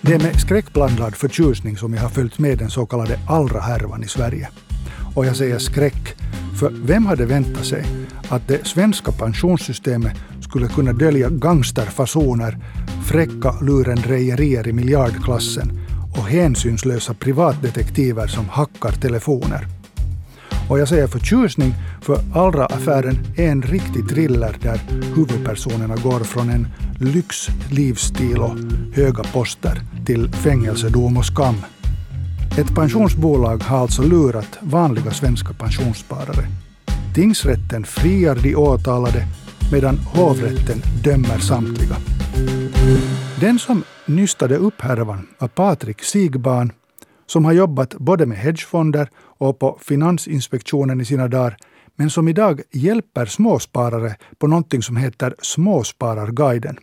Det är med skräckblandad förtjusning som jag har följt med den så kallade Allra-härvan i Sverige. Och jag säger skräck, för vem hade väntat sig att det svenska pensionssystemet skulle kunna dölja gangsterfasoner, fräcka lurendrejerier i miljardklassen och hänsynslösa privatdetektiver som hackar telefoner. Och jag säger förtjusning för Allra-affären är en riktig thriller där huvudpersonerna går från en lyxlivsstil och höga poster till fängelsedom och skam. Ett pensionsbolag har alltså lurat vanliga svenska pensionssparare. Tingsrätten friar de åtalade medan hovrätten dömer samtliga. Den som nystade upp härvan var Patrik Sigban som har jobbat både med hedgefonder och på Finansinspektionen i sina dagar, men som idag hjälper småsparare på någonting som heter Småspararguiden.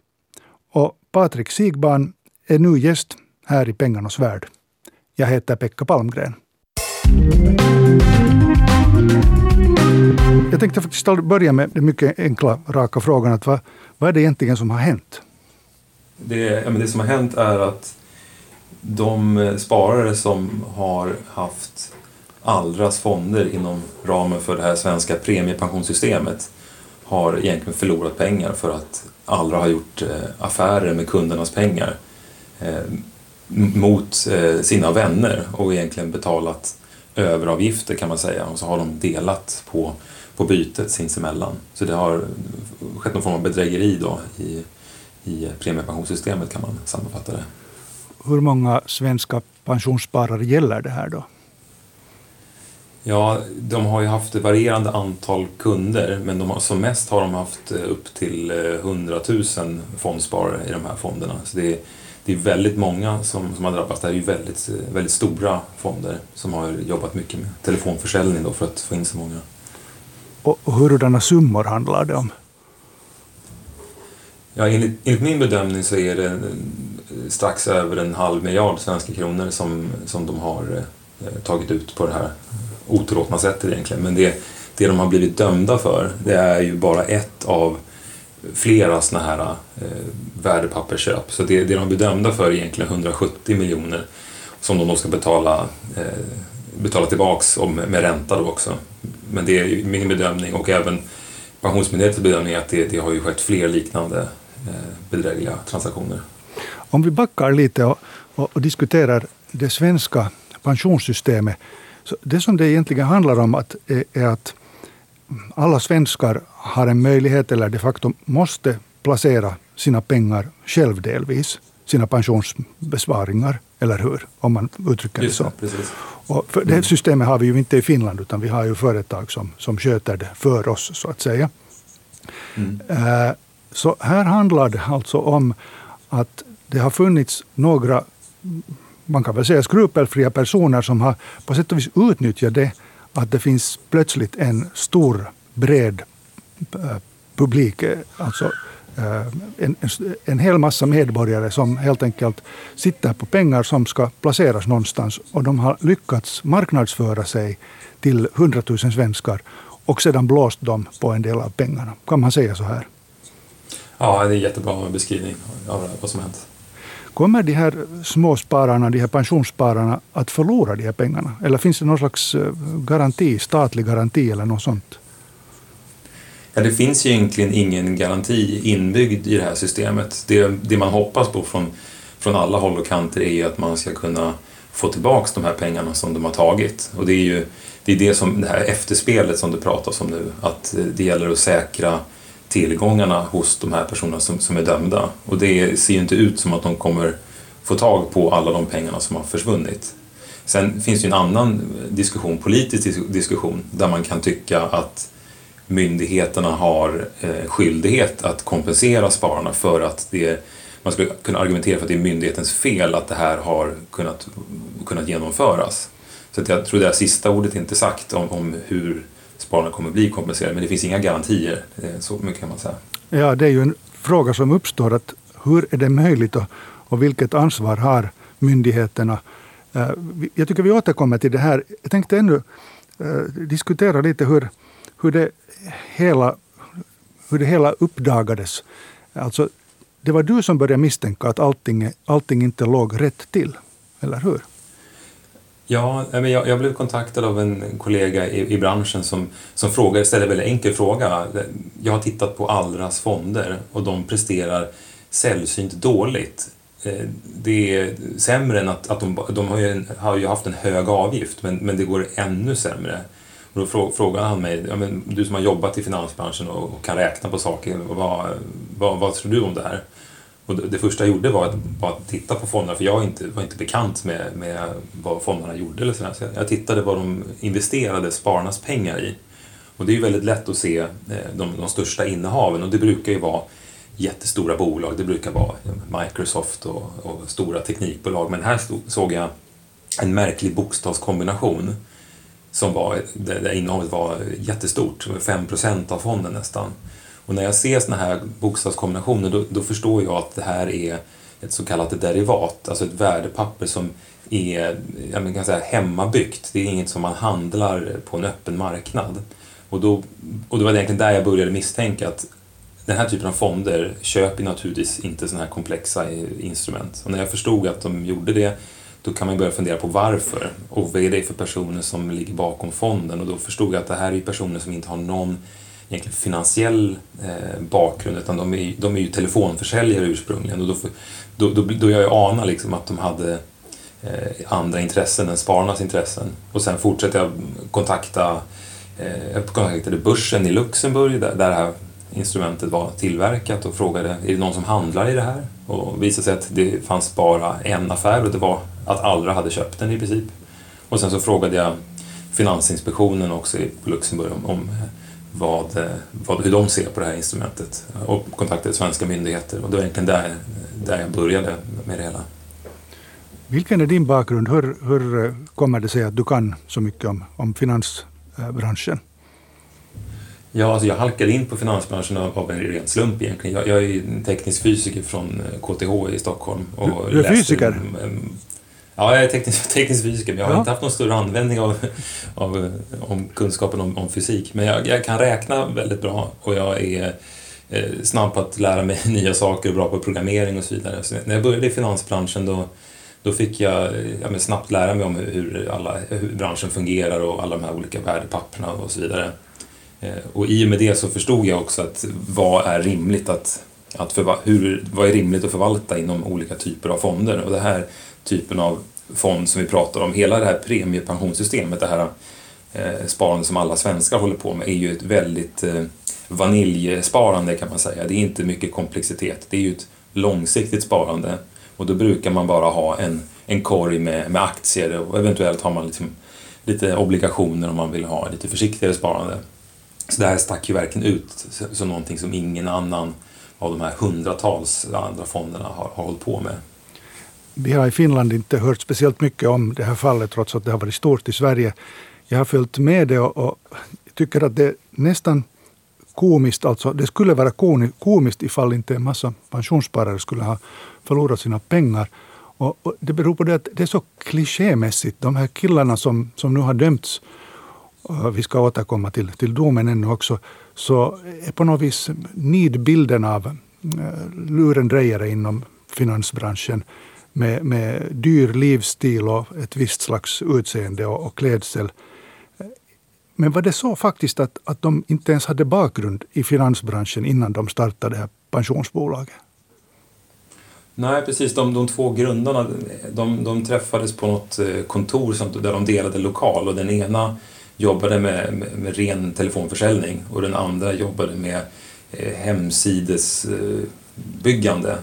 Och Patrik Sigban är nu gäst här i Pengarnas värld. Jag heter Pekka Palmgren. Jag tänkte faktiskt börja med den mycket enkla, raka frågan. Att vad, vad är det egentligen som har hänt? Det, ja, det som har hänt är att de eh, sparare som har haft Allras fonder inom ramen för det här svenska premiepensionssystemet har egentligen förlorat pengar för att Allra har gjort eh, affärer med kundernas pengar eh, mot sina vänner och egentligen betalat överavgifter kan man säga och så har de delat på, på bytet sinsemellan. Så det har skett någon form av bedrägeri då i, i premiepensionssystemet kan man sammanfatta det. Hur många svenska pensionssparare gäller det här då? Ja, de har ju haft ett varierande antal kunder men de har, som mest har de haft eh, upp till 100 eh, 000 fondsparare i de här fonderna. Så det är, det är väldigt många som, som har drabbats. Det här är ju väldigt, eh, väldigt stora fonder som har jobbat mycket med telefonförsäljning då för att få in så många. Och hurdana summor handlar det om? Ja, enligt, enligt, min bedömning så är det strax över en halv miljard svenska kronor som, som de har eh, tagit ut på det här otillåtna sättet egentligen. Men det, det de har blivit dömda för det är ju bara ett av flera sådana här eh, värdepappersköp. Så det, det de blir dömda för är egentligen 170 miljoner som de då ska betala, eh, betala tillbaks om, med ränta då också. Men det är min bedömning och även Pensionsmyndighetens bedömning är att det, det har ju skett fler liknande eh, bedrägliga transaktioner. Om vi backar lite och, och, och diskuterar det svenska pensionssystemet. Så det som det egentligen handlar om att, är att alla svenskar har en möjlighet, eller de facto måste placera sina pengar själv delvis. Sina pensionsbesparingar, eller hur? Om man uttrycker det så. Och för det systemet har vi ju inte i Finland, utan vi har ju företag som, som sköter det för oss, så att säga. Mm. Uh, så här handlar det alltså om att det har funnits några, man kan väl säga skrupelfria personer som har på sätt och vis utnyttjat det att det finns plötsligt en stor, bred eh, publik, eh, alltså eh, en, en hel massa medborgare som helt enkelt sitter på pengar som ska placeras någonstans och de har lyckats marknadsföra sig till hundratusen svenskar och sedan blåst dem på en del av pengarna. Kan man säga så här? Ja, det är en jättebra beskrivning av vad som hänt. Kommer de här småspararna, de här pensionsspararna, att förlora de här pengarna? Eller finns det någon slags eh, garanti, statlig garanti eller något sånt? Ja, det finns ju egentligen ingen garanti inbyggd i det här systemet. Det, det man hoppas på från, från alla håll och kanter är att man ska kunna få tillbaka de här pengarna som de har tagit. Och det är ju det, är det, som, det här efterspelet som det pratas om nu, att eh, det gäller att säkra tillgångarna hos de här personerna som, som är dömda. Och det ser ju inte ut som att de kommer få tag på alla de pengarna som har försvunnit. Sen finns det ju en annan diskussion, politisk diskussion, där man kan tycka att myndigheterna har eh, skyldighet att kompensera spararna för att det man skulle kunna argumentera för att det är myndighetens fel att det här har kunnat, kunnat genomföras. Så jag tror det här sista ordet är inte sagt om, om hur spararna kommer bli kompenserade, men det finns inga garantier. Eh, så mycket kan man säga. Ja, det är ju en fråga som uppstår. att Hur är det möjligt och, och vilket ansvar har myndigheterna? Eh, jag tycker vi återkommer till det här. Jag tänkte ännu eh, diskutera lite hur, hur det hela hur det hela uppdagades. Alltså, det var du som började misstänka att allting, allting inte låg rätt till, eller hur? Ja, jag, jag blev kontaktad av en kollega i, i branschen som, som frågade, ställde en väldigt enkel fråga. Jag har tittat på Allras fonder och de presterar sällsynt dåligt. Eh, det är sämre än att, att de, de har, ju, har ju haft en hög avgift men, men det går ännu sämre. Och då frågade han mig, ja, men du som har jobbat i finansbranschen och kan räkna på saker, vad, vad, vad tror du om det här? Och det, det första jag gjorde var att bara titta på fonderna, för jag inte, var inte bekant med, med vad fonderna gjorde. Eller sådär. Så jag tittade vad de investerade spararnas pengar i. Och det är ju väldigt lätt att se eh, de, de största innehaven och det brukar ju vara jättestora bolag. Det brukar vara Microsoft och, och stora teknikbolag. Men här stod, såg jag en märklig bokstavskombination som var, där innehavet var jättestort, 5% av fonden nästan. Och när jag ser sådana här bokstavskombinationer då, då, förstår jag att det här är ett så kallat derivat, alltså ett värdepapper som är jag kan säga, hemmabyggt. Det är inget som man handlar på en öppen marknad. Och, då, och det var egentligen där jag började misstänka att den här typen av fonder köper naturligtvis inte sådana här komplexa eh, instrument. Och när jag förstod att de gjorde det då kan man börja fundera på varför och vad är det för personer som ligger bakom fonden och då förstod jag att det här är personer som inte har någon egentligen finansiell eh, bakgrund utan de är, de är ju telefonförsäljare ursprungligen och då, då, då, då jag anar liksom att de hade eh, andra intressen än spararnas intressen. Och sen fortsätter jag kontakta eh, jag kontaktade börsen i Luxemburg där, där det här instrumentet var tillverkat och frågade är det någon som handlar i det här? Och det visade sig att det fanns bara en affär och det var att Allra hade köpt den i princip. Och sen så frågade jag Finansinspektionen också i Luxemburg om, om vad, vad, hur de ser på det här instrumentet och kontaktade svenska myndigheter och det var egentligen där, där jag började med det hela. Vilken är din bakgrund? Hur, hur kommer det sig att du kan så mycket om, om finansbranschen? Ja, alltså jag halkade in på finansbranschen av, av en ren slump egentligen. Jag, jag är teknisk fysiker från KTH i Stockholm. Och du, du är fysiker? Ja, jag är teknisk, teknisk fysiker, men jag har ja. inte haft någon större användning av, av om kunskapen om, om fysik. Men jag, jag, kan räkna väldigt bra och jag är eh, snabb på att lära mig nya saker och bra på programmering och så vidare. Så när jag började i finansbranschen då, då fick jag ja, snabbt lära mig om hur, alla, hur branschen fungerar och alla de här olika värdepapperna och så vidare. Eh, och i och med det så förstod jag också att vad är rimligt att, att hur, vad är rimligt att förvalta inom olika typer av fonder. Och det här typen av fond som vi pratar om, hela det här premiepensionssystemet, det här eh, sparandet som alla svenskar håller på med, är ju ett väldigt eh, vaniljsparande kan man säga. Det är inte mycket komplexitet. Det är ju ett långsiktigt sparande och då brukar man bara ha en, en korg med, med aktier och eventuellt har man liksom lite obligationer om man vill ha lite försiktigare sparande. Så det här stack ju verkligen ut som någonting som ingen annan av de här hundratals andra fonderna har, har hållit på med. Vi har i Finland inte hört speciellt mycket om det här fallet trots att det har varit stort i Sverige. Jag har följt med det och, och tycker att det är nästan komiskt. Alltså, det skulle vara komiskt ifall inte en massa pensionssparare skulle ha förlorat sina pengar. Och, och det beror på det att det är så klichémässigt. De här killarna som, som nu har dömts, vi ska återkomma till, till domen ännu också, så är på något vis nidbilden av eh, lurendrejare inom finansbranschen med, med dyr livsstil och ett visst slags utseende och, och klädsel. Men var det så faktiskt att, att de inte ens hade bakgrund i finansbranschen innan de startade det här pensionsbolaget? Nej, precis. De, de två grundarna de, de träffades på något eh, kontor där de delade lokal och den ena jobbade med, med, med ren telefonförsäljning och den andra jobbade med eh, hemsidesbyggande. Eh,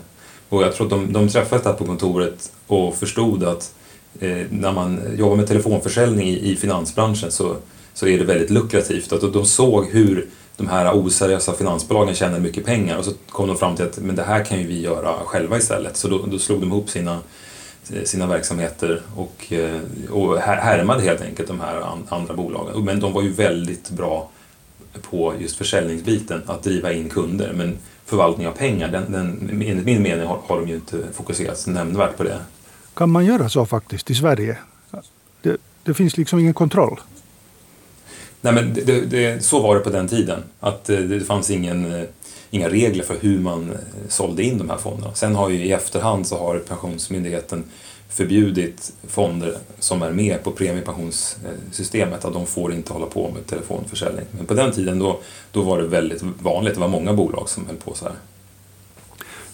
och jag tror att de, de träffades där på kontoret och förstod att eh, när man jobbar med telefonförsäljning i, i finansbranschen så, så är det väldigt lukrativt. Att de såg hur de här oseriösa finansbolagen tjänade mycket pengar och så kom de fram till att men det här kan ju vi göra själva istället. Så då, då slog de ihop sina, sina verksamheter och, eh, och härmade helt enkelt de här andra bolagen. Men de var ju väldigt bra på just försäljningsbiten, att driva in kunder. Men förvaltning av pengar, den, den, enligt min mening har, har de ju inte fokuserat nämnvärt på det. Kan man göra så faktiskt i Sverige? Det, det finns liksom ingen kontroll. Nej, men det, det, så var det på den tiden. Att det, det fanns ingen, inga regler för hur man sålde in de här fonderna. Sen har ju i efterhand så har Pensionsmyndigheten förbjudit fonder som är med på premiepensionssystemet att de får inte hålla på med telefonförsäljning. Men på den tiden då, då var det väldigt vanligt, det var många bolag som höll på så här.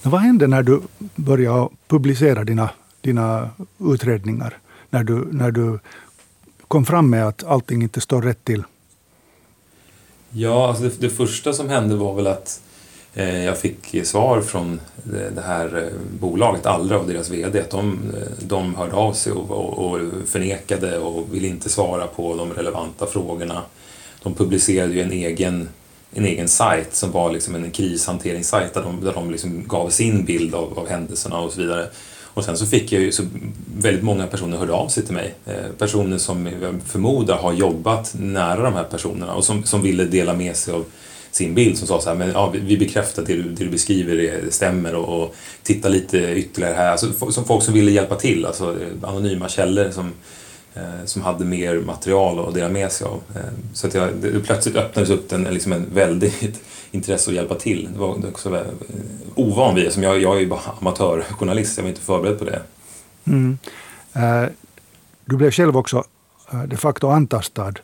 Men vad hände när du började publicera dina, dina utredningar? När du, när du kom fram med att allting inte står rätt till? Ja, alltså det, det första som hände var väl att Eh, jag fick svar från det här eh, bolaget, Allra och deras VD, att de, eh, de hörde av sig och, och förnekade och ville inte svara på de relevanta frågorna. De publicerade ju en egen, en egen sajt som var liksom en krishanteringssajt där de, där de liksom gav sin bild av, av händelserna och så vidare. Och sen så fick jag ju så väldigt många personer hörde av sig till mig. Personer som jag förmodar har jobbat nära de här personerna och som, som ville dela med sig av sin bild som sa så här, men ja, vi bekräftar det du, det du beskriver det stämmer och, och titta lite ytterligare här. Alltså, som folk som ville hjälpa till, alltså eh, anonyma källor som, eh, som hade mer material att dela med sig av. Eh, så att jag, det, plötsligt öppnades upp en, liksom en väldigt intresse att hjälpa till. Det var, det var också ovan vid, som jag, jag är ju bara amatörjournalist, jag var inte förberedd på det. Mm. Eh, du blev själv också eh, de facto antastad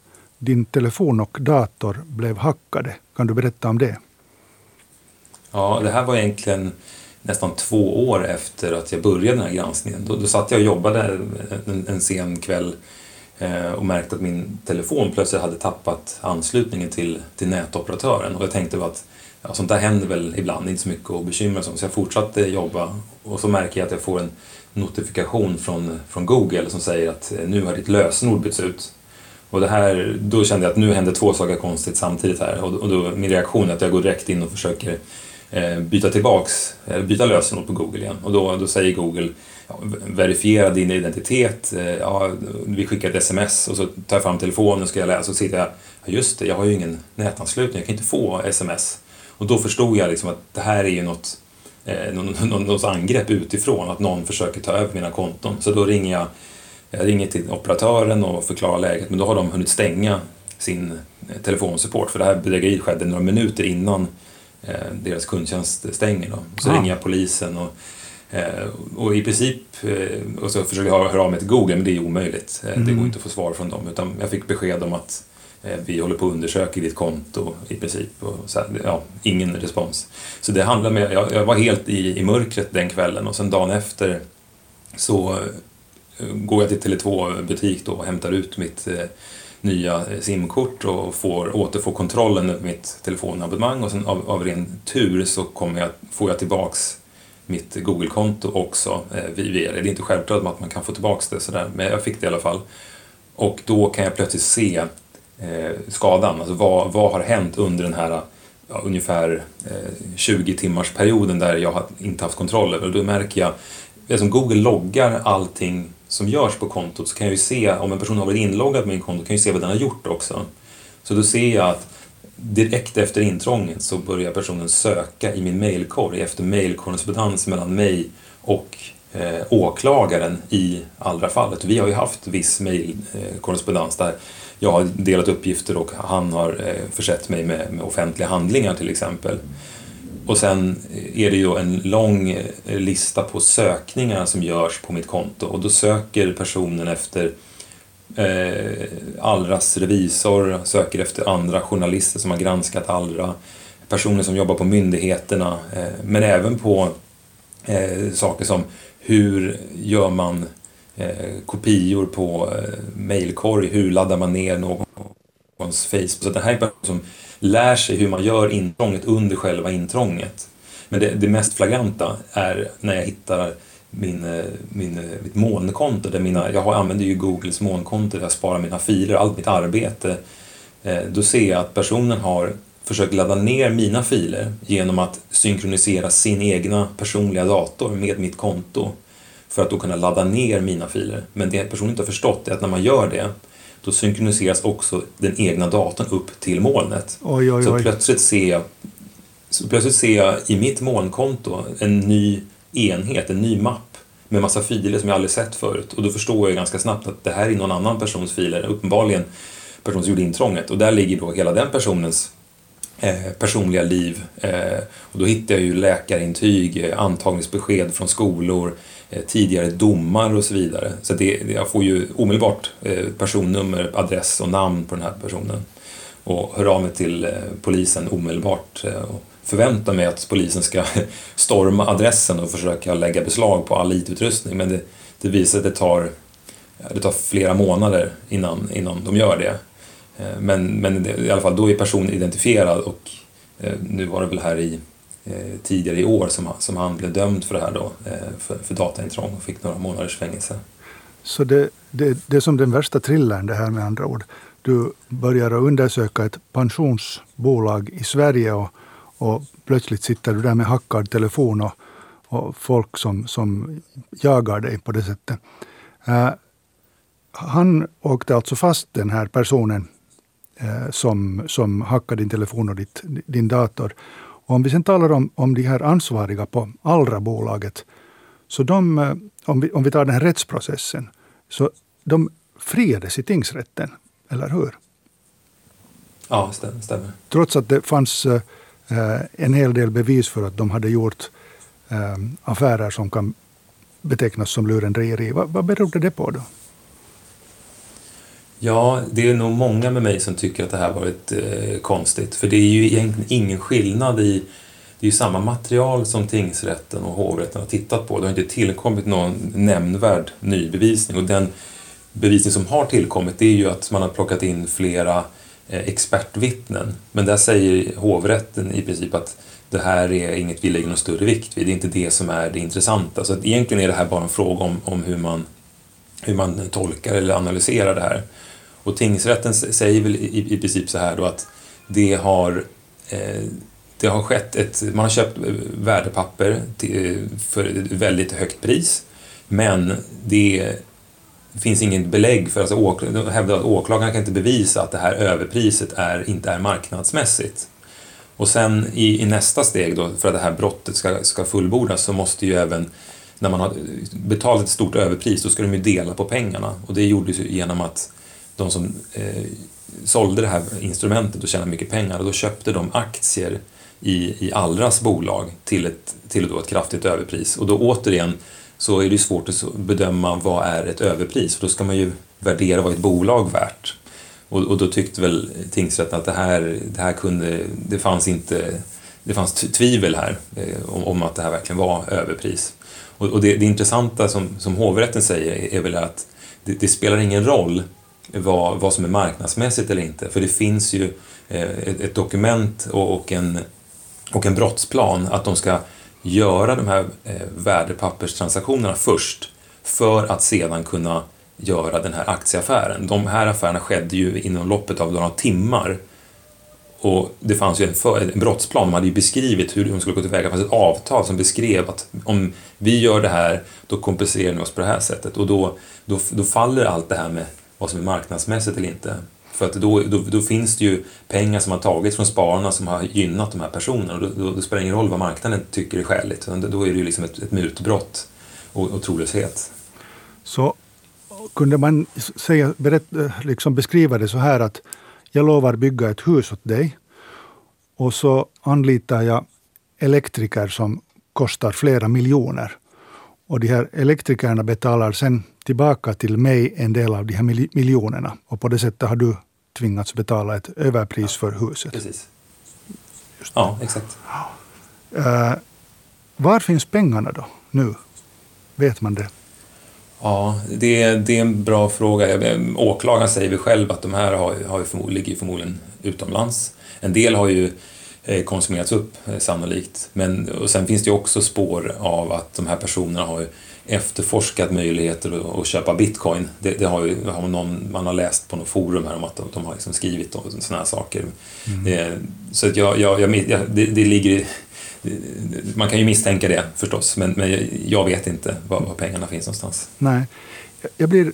din telefon och dator blev hackade. Kan du berätta om det? Ja, det här var egentligen nästan två år efter att jag började den här granskningen. Då, då satt jag och jobbade en, en sen kväll eh, och märkte att min telefon plötsligt hade tappat anslutningen till, till nätoperatören. Och jag tänkte att ja, sånt där händer väl ibland, inte så mycket att bekymra sig om. Så jag fortsatte jobba och så märker jag att jag får en notifikation från, från Google som säger att eh, nu har ditt lösenord bytts ut. Och det här, då kände jag att nu händer två saker konstigt samtidigt här och, och då, min reaktion är att jag går direkt in och försöker eh, byta tillbaks, eh, byta lösenord på Google igen och då, då säger Google ja, verifiera din identitet, eh, ja, vi skickar ett sms och så tar jag fram telefonen och ska jag läsa och så sitter jag, ja, just det, jag har ju ingen nätanslutning, jag kan inte få sms. Och då förstod jag liksom att det här är ju något, eh, något, något angrepp utifrån, att någon försöker ta över mina konton. Så då ringer jag jag ringer till operatören och förklarar läget men då har de hunnit stänga sin eh, telefonsupport för det här bedrägeriet skedde några minuter innan eh, deras kundtjänst stänger. Då. Så ah. ringer jag polisen och, eh, och i princip och så försöker jag höra av mig till Google men det är omöjligt. Mm. Det går inte att få svar från dem utan jag fick besked om att vi håller på att undersöka ditt konto i princip. Och så här, ja, ingen respons. Så det handlar med, jag, jag var helt i, i mörkret den kvällen och sen dagen efter så går jag till Tele2 butik då och hämtar ut mitt eh, nya eh, simkort och får, återfår kontrollen över mitt telefonabonnemang och sen av, av ren tur så kommer jag, får jag tillbaks mitt Google-konto också eh, via det. Det är inte självklart att man kan få tillbaks det sådär, men jag fick det i alla fall. Och då kan jag plötsligt se eh, skadan, alltså vad, vad har hänt under den här ja, ungefär eh, 20 timmars perioden där jag har inte haft kontroll över. Då märker jag, som Google loggar allting som görs på kontot så kan jag ju se, om en person har varit inloggad på min konto, kan jag ju se vad den har gjort också. Så då ser jag att direkt efter intrånget så börjar personen söka i min mailkorg efter mailkorrespondens mellan mig och eh, åklagaren i allra fallet. Vi har ju haft viss mailkorrespondens där jag har delat uppgifter och han har eh, försett mig med, med offentliga handlingar till exempel. Och sen är det ju en lång eh, lista på sökningar som görs på mitt konto och då söker personen efter eh, Allras revisor, söker efter andra journalister som har granskat Allra, personer som jobbar på myndigheterna, eh, men även på eh, saker som hur gör man eh, kopior på eh, mejlkorg, hur laddar man ner någons Facebook. Så det här är personer som lär sig hur man gör intrånget under själva intrånget. Men det, det mest flagranta är när jag hittar min, eh, min, eh, mitt molnkonto. Där mina, jag använder ju Googles molnkonto där jag sparar mina filer, allt mitt arbete. Eh, då ser jag att personen har försökt ladda ner mina filer genom att synkronisera sin egna personliga dator med mitt konto för att då kunna ladda ner mina filer. Men det personen inte har förstått är att när man gör det då synkroniseras också den egna datorn upp till molnet. Oj, oj, oj. Så plötsligt ser jag så plötsligt ser jag i mitt molnkonto en ny enhet, en ny mapp med massa filer som jag aldrig sett förut. Och då förstår jag ganska snabbt att det här är någon annan persons filer, uppenbarligen person som gjorde intrånget. Och där ligger då hela den personens eh, personliga liv. Eh, och då hittar jag ju läkarintyg, eh, antagningsbesked från skolor, Eh, tidigare domar och så vidare. Så det, jag får ju omedelbart eh, personnummer, adress och namn på den här personen. Och hör av mig till eh, polisen omedelbart och förväntar mig att polisen ska storma adressen och försöka lägga beslag på all IT-utrustning. Men det, det visar att det tar, det tar flera månader innan, innan de gör det. Men, men i alla fall, då är personen identifierad och nu var det väl här i Eh, tidigare i år som, som han blev dömd för det här då, eh, för, för dataintrång och fick några månaders fängelse. Så det, det, det är som den värsta thrillern det här med andra ord. Du börjar undersöka ett pensionsbolag i Sverige och, och plötsligt sitter du där med hackad telefon och, och folk som, som jagar dig på det sättet. Uh, han åkte alltså fast, den här personen, uh, som, som hackade din telefon och ditt, din dator. Om vi sen talar om, om de här ansvariga på Allra-bolaget, så de, uh, om, vi, om vi tar den här rättsprocessen, så de friades i tingsrätten, eller hur? Ja, stämmer. stämmer. Trots att det fanns Eh, en hel del bevis för att de hade gjort eh, affärer som kan betecknas som lurendrejeri. Vad, vad berodde det på då? Ja, det är nog många med mig som tycker att det här varit eh, konstigt. För det är ju egentligen ingen skillnad i... Det är ju samma material som tingsrätten och hovrätten har tittat på. Det har inte tillkommit någon nämnvärd ny bevisning. Och den bevisning som har tillkommit det är ju att man har plockat in flera Eh, expertvittnen. Men där säger hovrätten i princip att det här är inget vi lägger någon större vikt vid. Det är inte det som är det intressanta. Så att egentligen är det här bara en fråga om, om hur, man, hur man tolkar eller analyserar det här. Och tingsrätten säger väl i, i princip så här då att det har, eh, det har skett ett, man har köpt eh, värdepapper till, eh, för ett väldigt högt pris men det finns inget belägg för, alltså hävdar att åklagaren kan inte bevisa att det här överpriset är, inte är marknadsmässigt. Och sen i, i, nästa steg då, för att det här brottet ska, ska fullbordas, så måste ju även, när man har betalat ett stort överpris, då ska de ju dela på pengarna. Och det gjordes ju genom att de som eh, sålde det här instrumentet och tjänade mycket pengar, och då köpte de aktier i, i Allras bolag till ett, till då ett kraftigt överpris. Och då återigen så är det svårt att bedöma vad är ett överpris, för då ska man ju värdera vad ett bolag värt. Och, och då tyckte väl tingsrätten att det här, det här kunde, det fanns inte, det fanns tvivel här eh, om, om, att det här verkligen var överpris. Och, och det, det, intressanta som, som hovrätten säger är, är väl att det, det, spelar ingen roll vad, vad som är marknadsmässigt eller inte, för det finns ju eh, ett, ett, dokument och, och, en, och en brottsplan att de ska göra de här eh, värdepapperstransaktionerna först för att sedan kunna göra den här aktieaffären. De här affärerna skedde ju inom loppet av några timmar och det fanns ju en, för, en brottsplan, de hade ju beskrivit hur de skulle gå tillväga. Det fanns ett avtal som beskrev att om vi gör det här, då kompenserar ni oss på det här sättet. Och då, då, då faller allt det här med vad som är marknadsmässigt eller inte. För att då, då, då, finns det ju pengar som har tagits från spararna som har gynnat de här personerna. Och då, då, då spelar det ingen roll vad marknaden tycker är skäligt. Då är det ju liksom ett, ett mutbrott och, och trolöshet. Så kunde man säga, berätt, eh, liksom beskriva det så här att jag lovar bygga ett hus åt dig och så anlitar jag elektriker som kostar flera miljoner. Och de här elektrikerna betalar sen tillbaka till mig en del av de här miljonerna. Och på det sättet har du tvingats betala ett överpris för huset. Precis. Ja, exakt. Uh, var finns pengarna då, nu? Vet man det? Ja, det är, det är en bra fråga. Åklagaren säger väl själv att de här har, har förmodligen, ligger förmodligen utomlands. En del har ju eh, konsumerats upp eh, sannolikt. Men, och sen finns det också spår av att de här personerna har efterforskat möjligheter att köpa bitcoin. Det, det har ju har någon, man har läst på något forum här om att de, de har liksom skrivit sådana här saker. Mm. Det, så att jag, jag, jag, det, det, ligger man kan ju misstänka det förstås, men, men jag vet inte var, var pengarna finns någonstans. Nej, jag blir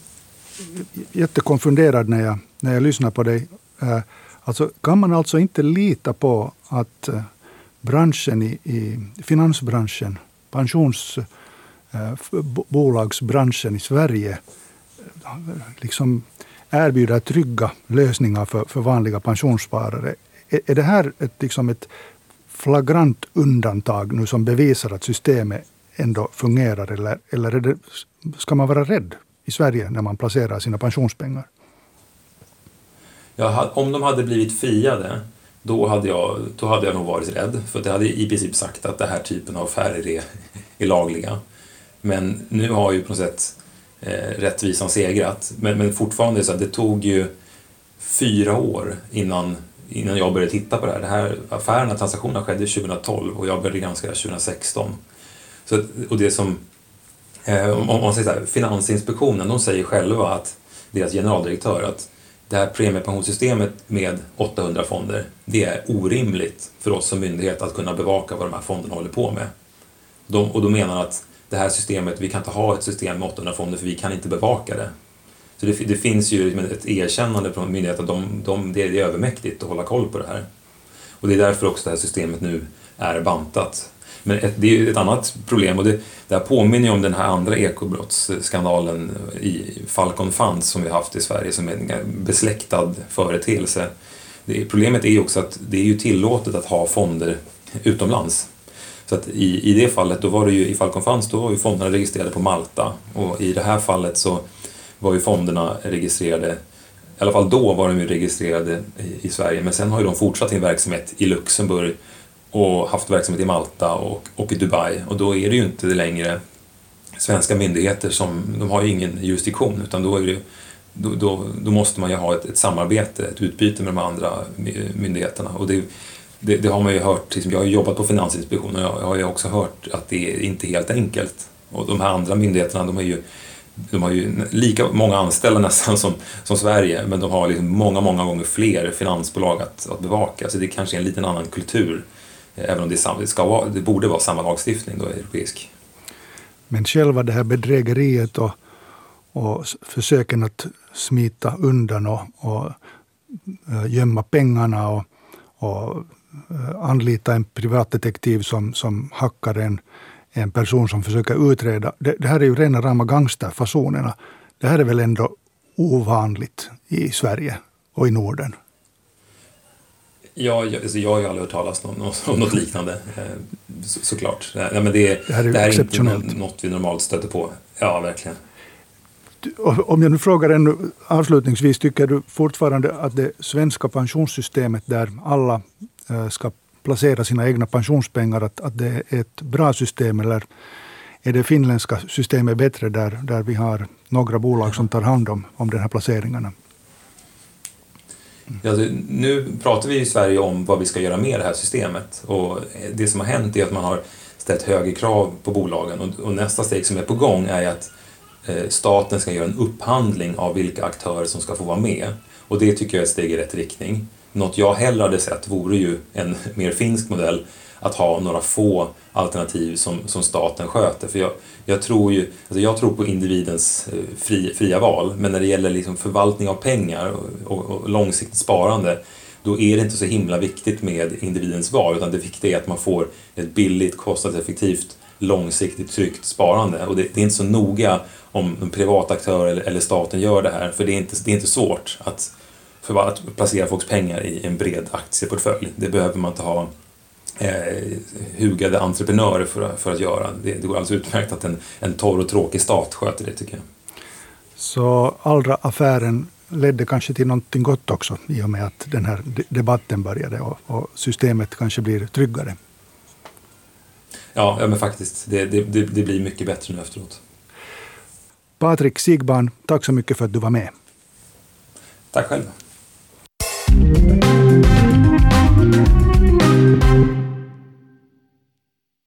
jättekonfunderad när jag, när jag lyssnar på dig. Eh, alltså, kan man alltså inte lita på att eh, branschen i, i finansbranschen, pensions Eh, Eh, bolagsbranschen i Sverige eh, liksom erbjuder trygga lösningar för, för vanliga pensionssparare. Är, är det här ett, liksom ett flagrant undantag nu som bevisar att systemet ändå fungerar eller, eller är det, ska man vara rädd i Sverige när man placerar sina pensionspengar? Ja, om de hade blivit friade då hade, jag, då hade jag nog varit rädd för det hade i princip sagt att den här typen av affärer är, är lagliga. Men nu har ju på något sätt eh, rättvisan segrat. Men, men fortfarande så här, det tog ju fyra år innan, innan jag började titta på det här. Det här affärerna, transaktionerna skedde 2012 och jag började granska det 2016. Så, och det som, eh, om, om man säger så här, Finansinspektionen, de säger själva att deras generaldirektör att det här premiepensionssystemet med 800 fonder, det är orimligt för oss som myndighet att kunna bevaka vad de här fonderna håller på med. De, och då menar att det här systemet, vi kan inte ha ett system med 800 fonder för vi kan inte bevaka det. Så det, det finns ju liksom ett erkännande från myndigheten att de, de, det är övermäktigt att hålla koll på det här. Och det är därför också det här systemet nu är bantat. Men ett, det är ett annat problem och det, det här påminner ju om den här andra ekobrottsskandalen i Falcon Funds som vi haft i Sverige som är en besläktad företeelse. Det, problemet är ju också att det är ju tillåtet att ha fonder utomlands. Så att i, i det fallet, då var det ju i Falcon Funds, då var ju fonderna registrerade på Malta. Och i det här fallet så var ju fonderna registrerade i alla fall då var de ju registrerade i, i Sverige. Men sen har ju de fortsatt sin verksamhet i Luxemburg och haft verksamhet i Malta och, och i Dubai. Och då är det ju inte längre svenska myndigheter som, de har ju ingen jurisdiktion utan då, är det, då, då, då måste man ju ha ett, ett, samarbete, ett utbyte med de andra myndigheterna. Och det, det, det har man ju hört, liksom, jag har jobbat på Finansinspektionen och jag har ju också hört att det är inte helt enkelt och de här andra myndigheterna de har ju de har ju lika många anställda nästan som, som Sverige men de har liksom många, många gånger fler finansbolag att, att bevaka så det kanske är en liten annan kultur eh, Även om det, ska vara, det borde vara samma lagstiftning då, europeisk. Men själva det här bedrägeriet och, och försöken att smita undan och, och eh, gömma pengarna och, och anlita en privatdetektiv som, som hackar en, en person som försöker utreda. Det, det här är ju rena rama gangsterfasonerna. Det här är väl ändå ovanligt i Sverige och i Norden? Ja, jag, alltså jag har ju aldrig hört talas om, om något liknande, eh, så, såklart. Ja, men det, det här är, det här är inte något vi normalt stöter på. Ja, verkligen. Om jag nu frågar ännu avslutningsvis, tycker du fortfarande att det svenska pensionssystemet där alla eh, Eh, ska placera sina egna pensionspengar, att, att det är ett bra system eller är det finländska systemet bättre där, där vi har några bolag som tar hand om, om de här placeringarna? Ja, nu pratar vi i Sverige om vad vi ska göra med det här systemet och det som har hänt är att man har ställt högre krav på bolagen och, och nästa steg som är på gång är att eh, staten ska göra en upphandling av vilka aktörer som ska få vara med. Och det tycker jag är ett steg i rätt riktning. Något jag hellre hade sett vore ju en mer finsk modell att ha några få alternativ som, som staten sköter. För jag, jag, tror ju, alltså jag tror på individens eh, fri, fria val, men när det gäller liksom förvaltning av pengar och, och, och långsiktigt sparande då är det inte så himla viktigt med individens val utan det viktiga är att man får ett billigt, kostnadseffektivt, långsiktigt tryggt sparande. Och det, det är inte så noga om en privat aktör eller, eller, staten gör det här för det är inte, det är inte svårt att, för att placera folks pengar i en bred aktieportfölj. Det behöver man inte ha eh, hugade entreprenörer för, för att göra. Det, det går alldeles utmärkt att en, en torr och tråkig stat sköter det tycker jag. Så Allra-affären ledde kanske till någonting gott också i och med att den här debatten började och, och systemet kanske blir tryggare. Ja, ja men faktiskt. Det, det, det, det blir mycket bättre nu efteråt. Patrik Sigban, tack så mycket för att du var med. Tack själv. Bye.